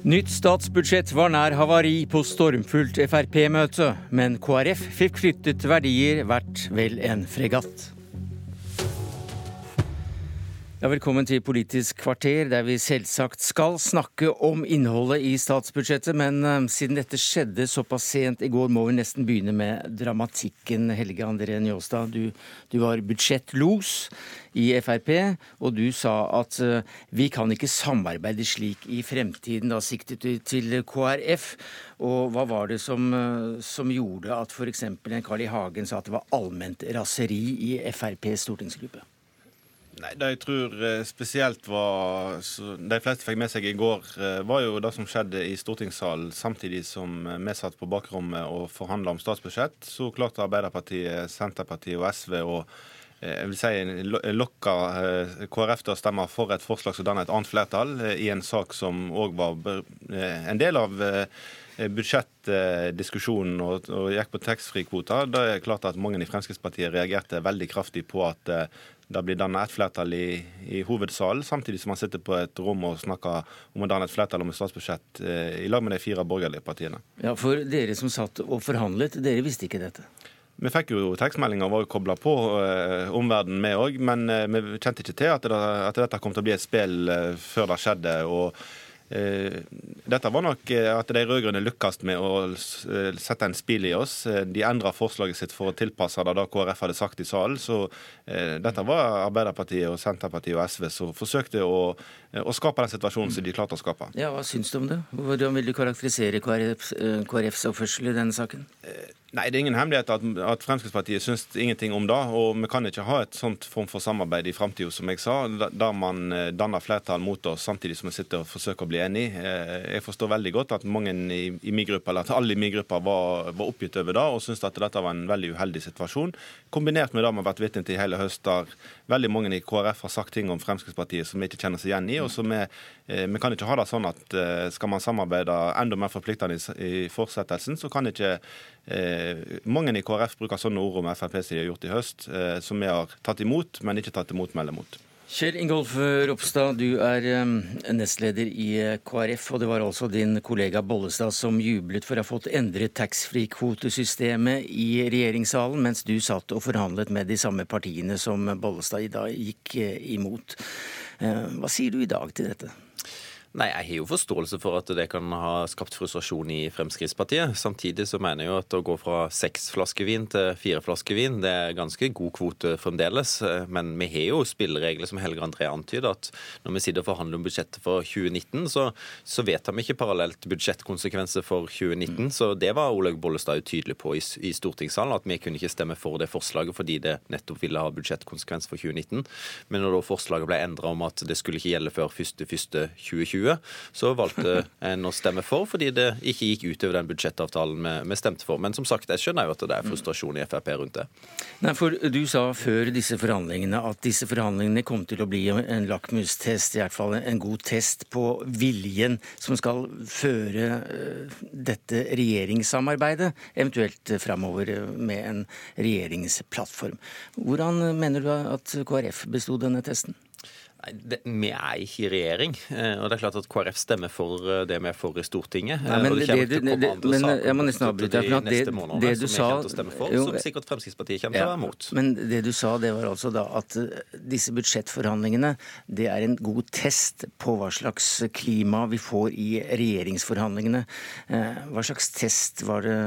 Nytt statsbudsjett var nær havari på stormfullt Frp-møte, men KrF fikk flyttet verdier verdt vel en fregatt. Ja, velkommen til Politisk kvarter, der vi selvsagt skal snakke om innholdet i statsbudsjettet. Men uh, siden dette skjedde såpass sent i går, må vi nesten begynne med dramatikken. Helge André Njåstad, du, du var budsjettlos i Frp, og du sa at uh, vi kan ikke samarbeide slik i fremtiden. Da siktet du til KrF. Og hva var det som, uh, som gjorde at f.eks. Carl I. Hagen sa at det var allment raseri i FrPs stortingsgruppe? Nei, Det jeg tror eh, spesielt var De fleste fikk med seg i går, eh, var jo det som skjedde i stortingssalen samtidig som eh, vi satt på bakrommet og forhandla om statsbudsjett. Så klarte Arbeiderpartiet, Senterpartiet og SV å jeg vil si lokka KrF til å stemme for et forslag som danner et annet flertall, i en sak som òg var en del av budsjettdiskusjonen og, og gikk på taxfree-kvoter. Da er det klart at mange i Fremskrittspartiet reagerte veldig kraftig på at det blir dannet et flertall i, i, hovedsalen, samtidig som man sitter på et rom og snakker om å danne et flertall om et statsbudsjett eh, i lag med de fire borgerlige partiene. Ja, For dere som satt og forhandlet, dere visste ikke dette? Vi fikk jo tekstmeldinger var jo kobla på eh, omverdenen, vi òg. Men eh, vi kjente ikke til at, det, at, dette kom til å bli et spill eh, før det skjedde. og dette var nok eh, at de rød-grønne lykkes med å eh, sette en spil i oss. De endra forslaget sitt for å tilpasse det da KrF hadde sagt i salen. Så dette var Arbeiderpartiet, og Senterpartiet og SV som forsøkte å, å skape den situasjonen som de klarte å skape. Ja, Hva syns du om det? Hvordan vil du karakterisere KrFs oppførsel i denne saken? Nei, Det er ingen hemmelighet at, at Fremskrittspartiet syns ingenting om det. Og vi kan ikke ha et sånt form for samarbeid i framtida, som jeg sa, der man eh, danner flertall mot oss samtidig som vi sitter og forsøker å bli enige. Eh, jeg forstår veldig godt at mange i, i min gruppe, eller at alle i min gruppe var, var oppgitt over det og syns at dette var en veldig uheldig situasjon. Kombinert med det vi har vært vitne til hele høst, der veldig mange i KrF har sagt ting om Fremskrittspartiet som vi ikke kjenner seg igjen i. og som vi, eh, vi kan ikke ha det sånn at skal man samarbeide enda mer forpliktende i, fortsettelsen, så kan ikke Eh, mange i KrF bruker sånne ord om Frp som de har gjort i høst, eh, som vi har tatt imot, men ikke tatt imot melde mot. Kjell Ingolf Ropstad, du er nestleder i eh, KrF, og det var altså din kollega Bollestad som jublet for å ha fått endret taxfree-kvotesystemet i regjeringssalen, mens du satt og forhandlet med de samme partiene som Bollestad i dag gikk imot. Hva sier du i dag til dette? Nei, Jeg har jo forståelse for at det kan ha skapt frustrasjon i Fremskrittspartiet. Samtidig så mener jeg jo at å gå fra seks flasker vin til fire flasker vin, det er ganske god kvote fremdeles. Men vi har jo spilleregler som Helge André antyder, at når vi sitter og forhandler om budsjettet for 2019, så, så vedtar vi ikke parallelt budsjettkonsekvenser for 2019. Mm. Så det var Olaug Bollestad tydelig på i, i stortingssalen, at vi kunne ikke stemme for det forslaget fordi det nettopp ville ha budsjettkonsekvenser for 2019. Men når da forslaget ble endra om at det skulle ikke gjelde før 1.1.2020, 2020, så valgte en å stemme for, fordi det ikke gikk utover den budsjettavtalen vi, stemte for. Men som sagt, jeg skjønner jo at det er frustrasjon i Frp rundt det. Nei, for Du sa før disse forhandlingene at disse forhandlingene kom til å bli en lakmustest, i hvert fall en god test på viljen som skal føre eh, dette regjeringssamarbeidet, eventuelt framover med en regjeringsplattform. Hvordan mener du at KrF besto denne testen? Det, Vi er ikke i regjering. Eh, og det er klart at KrF stemmer for eh, det vi er for i Stortinget. Nei, men, det, det, det, men jeg må nesten avbryte deg. Det, det du sa for, jo, Som sikkert Fremskrittspartiet kommer til å være mot. Men det du sa, det var altså da at eh, disse budsjettforhandlingene det er en god test på hva slags klima vi får i regjeringsforhandlingene. Hva slags test var det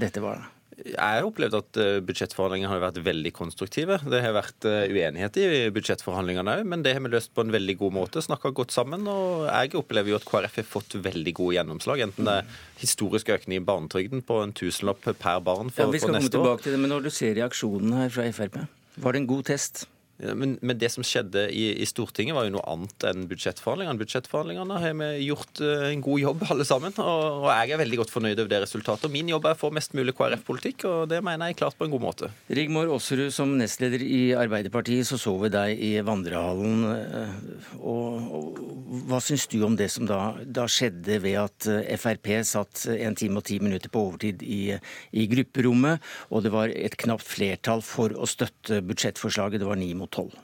dette var? da? Jeg har opplevd at eh, budsjettforhandlingene har vært veldig konstruktive. Det har vært eh, uenighet i budsjettforhandlingene òg, men det har vi løst på en veldig god måte. Snakka godt sammen. Og jeg opplever jo at KrF har fått veldig gode gjennomslag. Enten det er historisk økning i barnetrygden på en tusenlapp per barn for, ja, vi skal komme tilbake til det, men når du ser reaksjonen her fra Frp, var det en god test? Men, men, det som skjedde i, i, Stortinget, var jo noe annet enn budsjettforhandlingene. Budsjettforhandlingene har vi gjort uh, en god jobb, alle sammen. Og, og, jeg er veldig godt fornøyd over det resultatet. Min jobb er å få mest mulig KrF-politikk, og det mener jeg klart på en god måte. Rigmor Aasrud, som nestleder i Arbeiderpartiet, så så vi deg i vandrehallen. Eh, og, og, hva syns du om det som da, da, skjedde ved at eh, Frp satt en time og ti minutter på overtid i, i grupperommet, og det var et knapt flertall for å støtte budsjettforslaget? Det var ni mot tolv.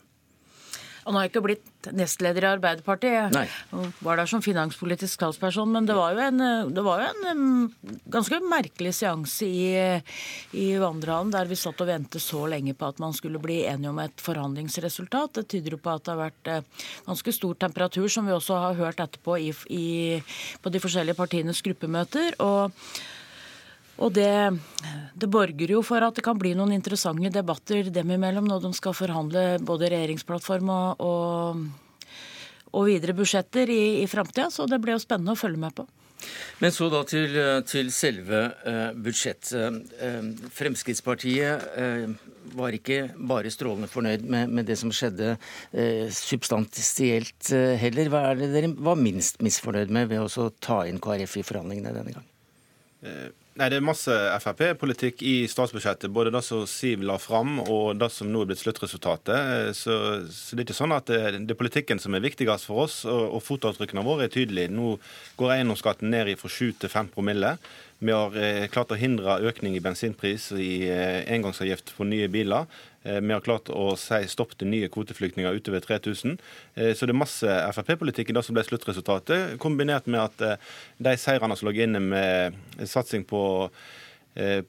Han har ikke blitt nestleder i Arbeiderpartiet. Nei. Var der som finanspolitisk talsperson. Men det var jo en, det var jo en ganske merkelig seanse i, i vandrehallen der vi satt og ventet så lenge på at man skulle bli enige om et forhandlingsresultat. Det tyder jo på at det har vært eh, ganske stor temperatur, som vi også har hørt etterpå i, i, på de forskjellige partienes gruppemøter. og og det, det, borger jo for at det kan bli noen interessante debatter dem imellom når de skal forhandle både regjeringsplattform og, og, og videre budsjetter i, i framtida. Så det blir jo spennende å følge med på. Men så da til, til selve uh, budsjettet. Uh, Fremskrittspartiet uh, var ikke bare strålende fornøyd med, med det som skjedde substansielt heller. Hva er det dere var minst misfornøyd med ved å ta inn KrF i forhandlingene denne gang? Nei, Det er masse Frp-politikk i statsbudsjettet. Både det som Siv la fram, og det som nå er blitt sluttresultatet. Så, så, det er ikke sånn at det, det, er politikken som er viktigst for oss, og, og fotavtrykkene våre er tydelige. Nå går eiendomsskatten ned fra 7 til 5 promille. Vi har eh, klart å hindre økning i bensinpris i eh, engangsavgift på nye biler. Eh, vi har klart å si stopp til nye kvoteflyktninger utover 3000. Eh, så det er masse Frp-politikk i det som ble sluttresultatet, kombinert med at eh, de seirene som lå inne med satsing på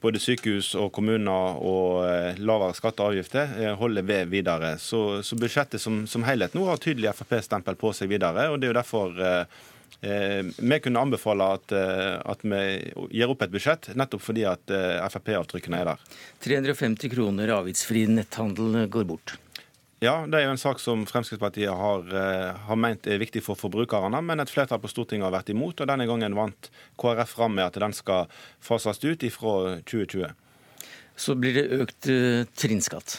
både sykehus og kommuner og lavere skatter og avgifter holder ved videre. Så, så budsjettet som, som helhet nå har tydelig Frp-stempel på seg videre. og Det er jo derfor Eh, vi kunne anbefale at, eh, at, vi gir opp et budsjett, nettopp fordi at eh, Frp-avtrykkene er der. 350 kroner avgiftsfri netthandel går bort. Ja, det er jo en sak som Fremskrittspartiet har, har ment er viktig for forbrukerne, men et flertall på Stortinget har vært imot. og Denne gangen vant KrF fram med at den skal fases ut ifra 2020. Så blir det økt trinnskatt?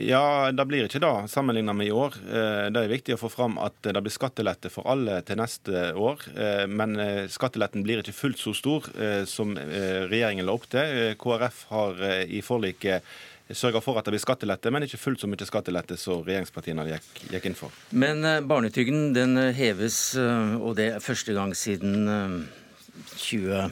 Ja, det blir ikke det, sammenlignet med i år. Eh, det er viktig å få fram at det blir skattelette for alle til neste år. Eh, men eh, skatteletten blir ikke fullt så stor som regjeringen la opp til. KrF har i forliket sørga for at det blir skattelette, men ikke fullt så mye skattelette som regjeringspartiene gikk, gikk, inn for. Men barnetrygden den heves, og det er første gang siden 20...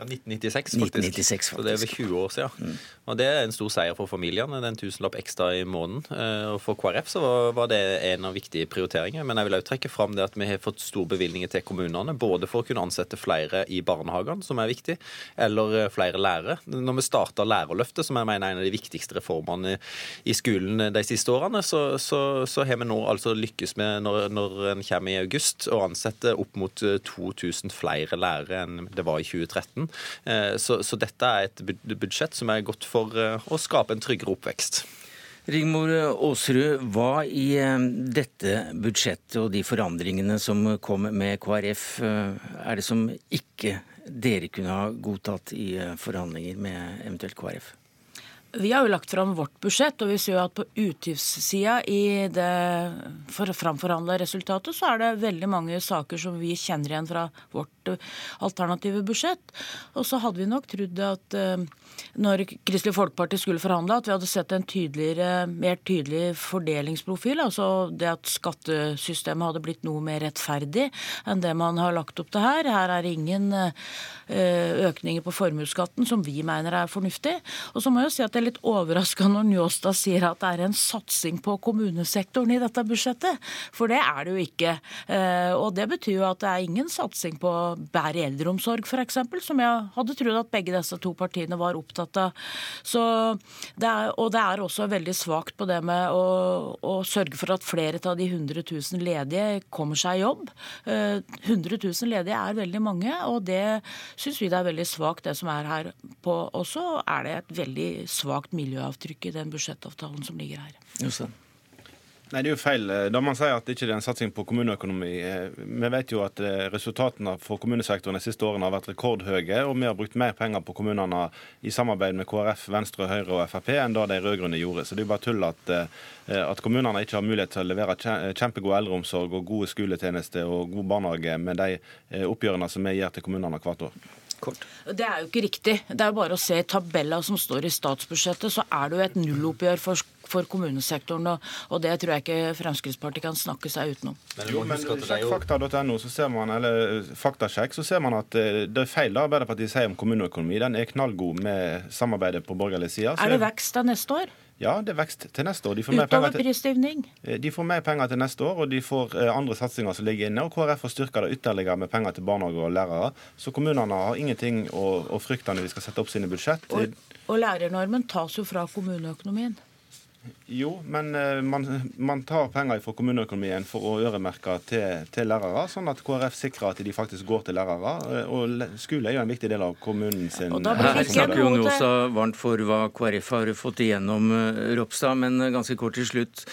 Ja, 1996, faktisk. 1996, faktisk. Så det er over 20 år siden. Mm. Og Det er en stor seier for familiene, den tusenlapp ekstra i måneden. Eh, og For KrF så var det en av viktige prioriteringer. Men jeg vil også trekke fram det at vi har fått store bevilgninger til kommunene. Både for å kunne ansette flere i barnehagene, som er viktig, eller eh, flere lærere. Når vi starta Lærerløftet, som jeg mener er en av de viktigste reformene i skolen de siste årene, så, så, så har vi nå altså lykkes med, når, når en kommer i august, å ansette opp mot 2000 eh, flere lærere enn det var i 2013. Så, så dette er et budsjett som er godt for eh, å skape en tryggere oppvekst. Rigmor Aasrud, hva i eh, dette budsjettet og de forandringene som kom med KrF, eh, er det som ikke dere kunne ha godtatt i forhandlinger med eventuelt KrF? Vi har jo lagt fram vårt budsjett, og vi ser jo at på utgiftssida i det framforhandla resultatet, så er det veldig mange saker som vi kjenner igjen fra vårt alternative budsjett. Og så hadde vi nok trodd at når Kristelig Folkeparti skulle forhandle, at vi hadde sett en tydeligere, mer tydelig fordelingsprofil. Altså det at skattesystemet hadde blitt noe mer rettferdig enn det man har lagt opp til her. Her er ingen eh, økninger på formuesskatten som vi mener er fornuftig. Og så må jeg jo si at det er litt overraska når Njåstad sier at det er en satsing på kommunesektoren i dette budsjettet. For det er det jo ikke. Eh, og det betyr jo at det er ingen satsing på bedre eldreomsorg f.eks., som jeg hadde trodd at begge disse to partiene var opptatt av. Så det er, og det er også veldig svakt på det med å, å, sørge for at flere av de 100 000 ledige kommer seg i jobb. 100 eh, 000 ledige er veldig mange, og det syns vi det er veldig svakt det som er her på. Og så er det et veldig svakt miljøavtrykk i den budsjettavtalen som ligger her. Justen. Nei, Det er jo feil eh, da man sier at det ikke er en satsing på kommuneøkonomi. Eh, vi vet jo at eh, resultatene for kommunesektoren de siste årene har vært rekordhøye, og vi har brukt mer penger på kommunene i samarbeid med KrF, Venstre, Høyre og Frp enn da de rød-grønne gjorde. Så det er jo bare tull at, at, kommunene ikke har mulighet til å levere kjempegod eldreomsorg og gode skoletjenester og god barnehage med de oppgjørene som vi gir til kommunene hvert år. Kort. Det er jo ikke riktig. Det er jo bare å se tabella som står i statsbudsjettet, så er det jo et nulloppgjør for, for kommunesektoren. Og, og, det tror jeg ikke Fremskrittspartiet kan snakke seg utenom. Men jo, men Fakta.no, så ser man, eller faktasjekk, så ser man at eh, det er feil det Arbeiderpartiet sier om kommuneøkonomi. Den er knallgod med samarbeidet på borgerlig side. Er det vekst da neste år? Ja, det er vekst til neste år. De får, Utover prisstigning? De får mer penger til neste år, og de får andre satsinger som ligger inne. Og KrF har styrka det ytterligere med penger til barnehage og lærere. Så kommunene har ingenting å, å frykte når de skal sette opp sine budsjett. Og, og lærernormen tas jo fra kommuneøkonomien. Jo, men eh, man, man, tar penger fra kommuneøkonomien for å øremerke til, til, lærere, sånn at KrF sikrer at de faktisk går til lærere. Eh, og skole er jo en viktig del av kommunen sin da Her snakker jo Nåsa varmt for hva KrF har fått igjennom, eh, Ropstad, men ganske kort til slutt.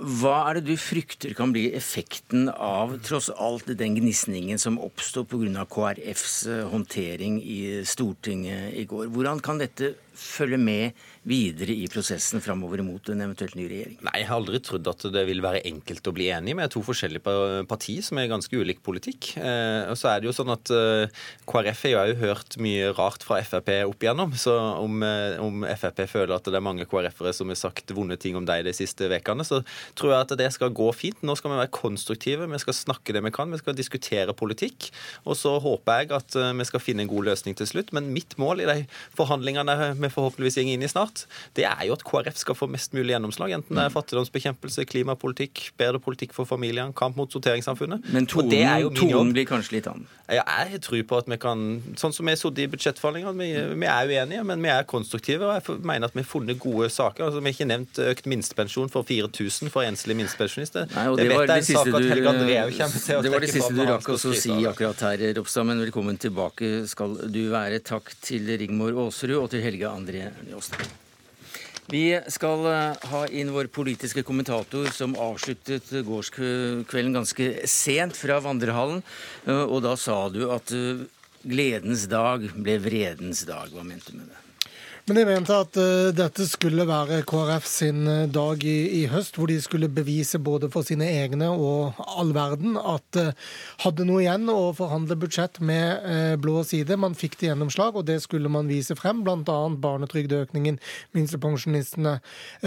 Hva er det du frykter kan bli effekten av tross alt den gnisningen som oppsto pga. KrFs håndtering i Stortinget i går? Hvordan kan dette følge med videre i prosessen framover mot en eventuelt ny regjering? Nei, Jeg har aldri trodd at det vil være enkelt å bli enig med to forskjellige partier som er ganske ulik politikk. Eh, og så er det jo sånn at eh, KrF har jo hørt mye rart fra Frp opp igjennom. Så om, eh, om Frp føler at det er mange KrF-ere som har sagt vonde ting om deg de siste ukene, så tror jeg at det skal gå fint. Nå skal vi være konstruktive, vi skal snakke det vi kan, vi skal diskutere politikk. Og så håper jeg at vi skal finne en god løsning til slutt. Men mitt mål i de forhandlingene vi forhåpentligvis går inn i snart, det er jo at KrF skal få mest mulig gjennomslag. Enten det er fattigdomsbekjempelse, klimapolitikk, bedre politikk for familiene, kamp mot sorteringssamfunnet. Men tonen, tonen blir kanskje litt annen? Ja, jeg tror på at vi kan Sånn som vi har sittet i budsjettforhandlingene, vi, vi, er uenige, men vi er konstruktive. og Jeg mener at vi har funnet gode saker. Altså, vi har ikke nevnt økt minstepensjon for 4000 for enslige minstepensjonister. Det, det, var det siste du, det var det siste du rakk å si akkurat her, Ropstad. Men velkommen tilbake skal du være. Takk til Rigmor Aasrud og til Helge André Njåstad. Vi skal eh, ha inn vår politiske kommentator som avsluttet gårdskvelden ganske sent fra vandrehallen. Eh, og da sa du at eh, gledens dag ble vredens dag. Hva mente du med det? Men jeg mente at uh, dette skulle være KrF sin uh, dag i, i, høst, hvor de skulle bevise både for sine egne og all verden at uh, hadde noe igjen å forhandle budsjett med blå side. Man fikk det gjennomslag, og det skulle man vise frem. Bl.a. barnetrygdøkningen, minstepensjonistene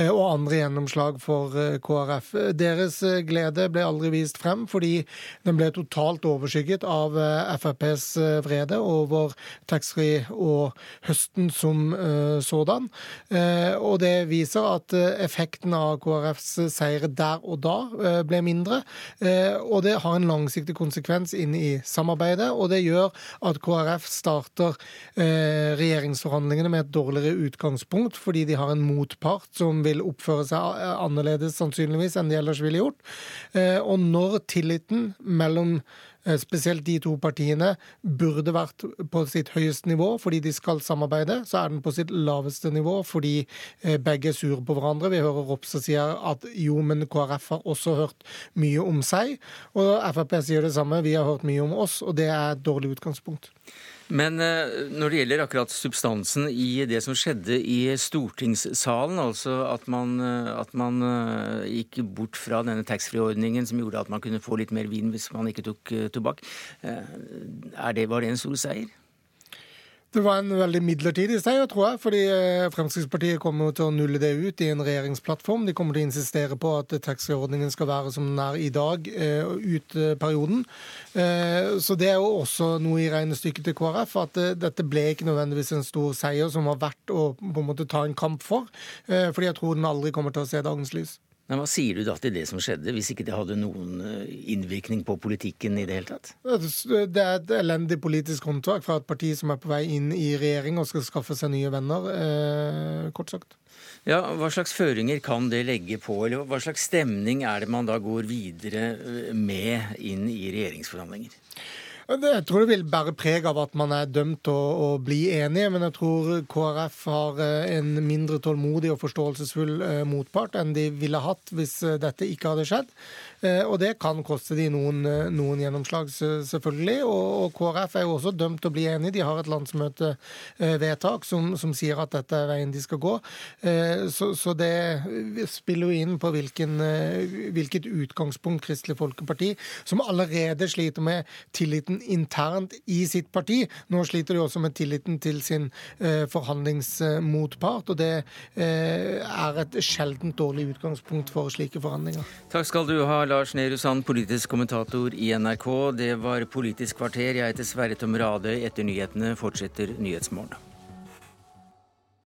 og andre gjennomslag for KrF. Deres glede ble aldri vist frem, fordi den ble totalt overskygget av FrPs vrede over taxfree og høsten som sådan. Eh, og det viser at eh, effekten av KrFs seire der og da eh, ble mindre. Og det har en langsiktig konsekvens inn i samarbeidet, og det gjør at KrF starter regjeringsforhandlingene med et dårligere utgangspunkt, fordi de har en motpart som vil oppføre seg annerledes sannsynligvis enn de ellers ville gjort. Og når tilliten mellom Eh, spesielt de to partiene, burde vært på sitt høyeste nivå fordi de skal samarbeide. Så er den på sitt laveste nivå fordi eh, begge er sure på hverandre. Vi hører Ropstad sier at jo, men KrF har også hørt mye om seg. Og Frp sier det samme, vi har hørt mye om oss, og det er et dårlig utgangspunkt. Men eh, når det gjelder akkurat substansen i det som skjedde i stortingssalen, altså at man, eh, at man eh, gikk bort fra denne taxfree-ordningen som gjorde at man kunne få litt mer vin hvis man ikke tok tobakk, det, var det en stor seier? Det var en veldig midlertidig seier, tror jeg. fordi eh, Fremskrittspartiet kommer til å nulle det ut i en regjeringsplattform. De kommer til å insistere på at taxiordningen skal være som den er i dag, eh, ut perioden. Eh, så det er jo også noe i regnestykket til KrF, at dette ble ikke nødvendigvis en stor seier som var verdt å på en måte ta en kamp for. Fordi jeg tror den aldri kommer til å se dagens lys. Men Hva sier du da til det som skjedde, hvis ikke det hadde noen eh, innvirkning på politikken i det hele tatt? Det er et elendig politisk håndverk fra et parti som er på vei inn i regjering og skal skaffe seg nye venner, eh, kort sagt. Ja, Hva slags føringer kan det legge på, eller hva slags stemning er det man da går videre eh, med inn i regjeringsforhandlinger? Jeg tror det vil bære preg av at man er dømt å, å, bli enige, men jeg tror KrF har eh, en mindre tålmodig og forståelsesfull eh, motpart enn de ville hatt hvis eh, dette ikke hadde skjedd. Og det kan koste de noen, noen gjennomslag, selvfølgelig. Og, og, KrF er jo også dømt til å bli enig. De har et landsmøtevedtak som, som, sier at dette er veien de skal gå. Så, så det spiller jo inn på hvilken, hvilket utgangspunkt Kristelig Folkeparti, som allerede sliter med tilliten internt i sitt parti, nå sliter de også med tilliten til sin forhandlingsmotpart. Og det er et sjeldent dårlig utgangspunkt for slike forhandlinger. Takk skal du ha, Lars Nehru Sand, politisk kommentator i NRK. Det var Politisk kvarter. Jeg heter Sverre Tom Radøy. Etter nyhetene fortsetter Nyhetsmorgen.